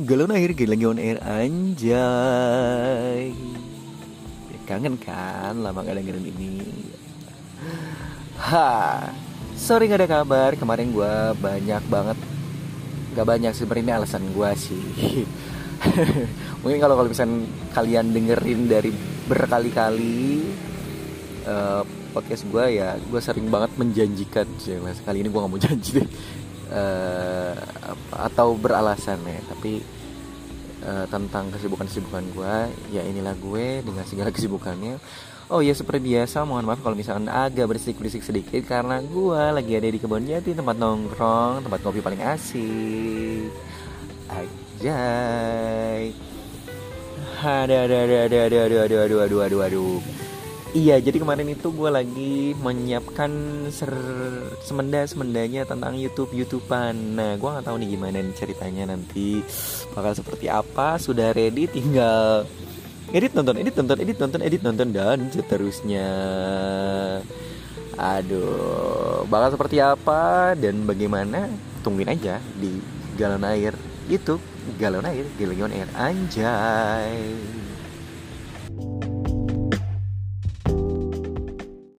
galon air lagi on air anjay. Ya, kangen kan lama gak dengerin ini. Ha sorry gak ada kabar. Kemarin gue banyak banget gak banyak sebenarnya alasan gue sih. Mungkin kalau kalau misalnya kalian dengerin dari berkali-kali uh, podcast gue ya gue sering banget menjanjikan. Sih kali ini gue nggak mau janji deh. Uh, atau beralasan ya tapi uh, tentang kesibukan-kesibukan gue ya inilah gue dengan segala kesibukannya Oh ya seperti biasa mohon maaf kalau misalnya agak berisik-berisik sedikit karena gue lagi ada di kebun jati tempat nongkrong tempat kopi paling asik Ajay Aduh aduh aduh aduh aduh aduh aduh aduh aduh aduh aduh Iya, jadi kemarin itu gue lagi menyiapkan semenda semendanya tentang YouTube YouTubean. Nah, gue nggak tahu nih gimana nih ceritanya nanti bakal seperti apa. Sudah ready, tinggal edit nonton, edit nonton, edit nonton, edit nonton dan seterusnya. Aduh, bakal seperti apa dan bagaimana? Tungguin aja di galon air YouTube, galon air, galon air, anjay.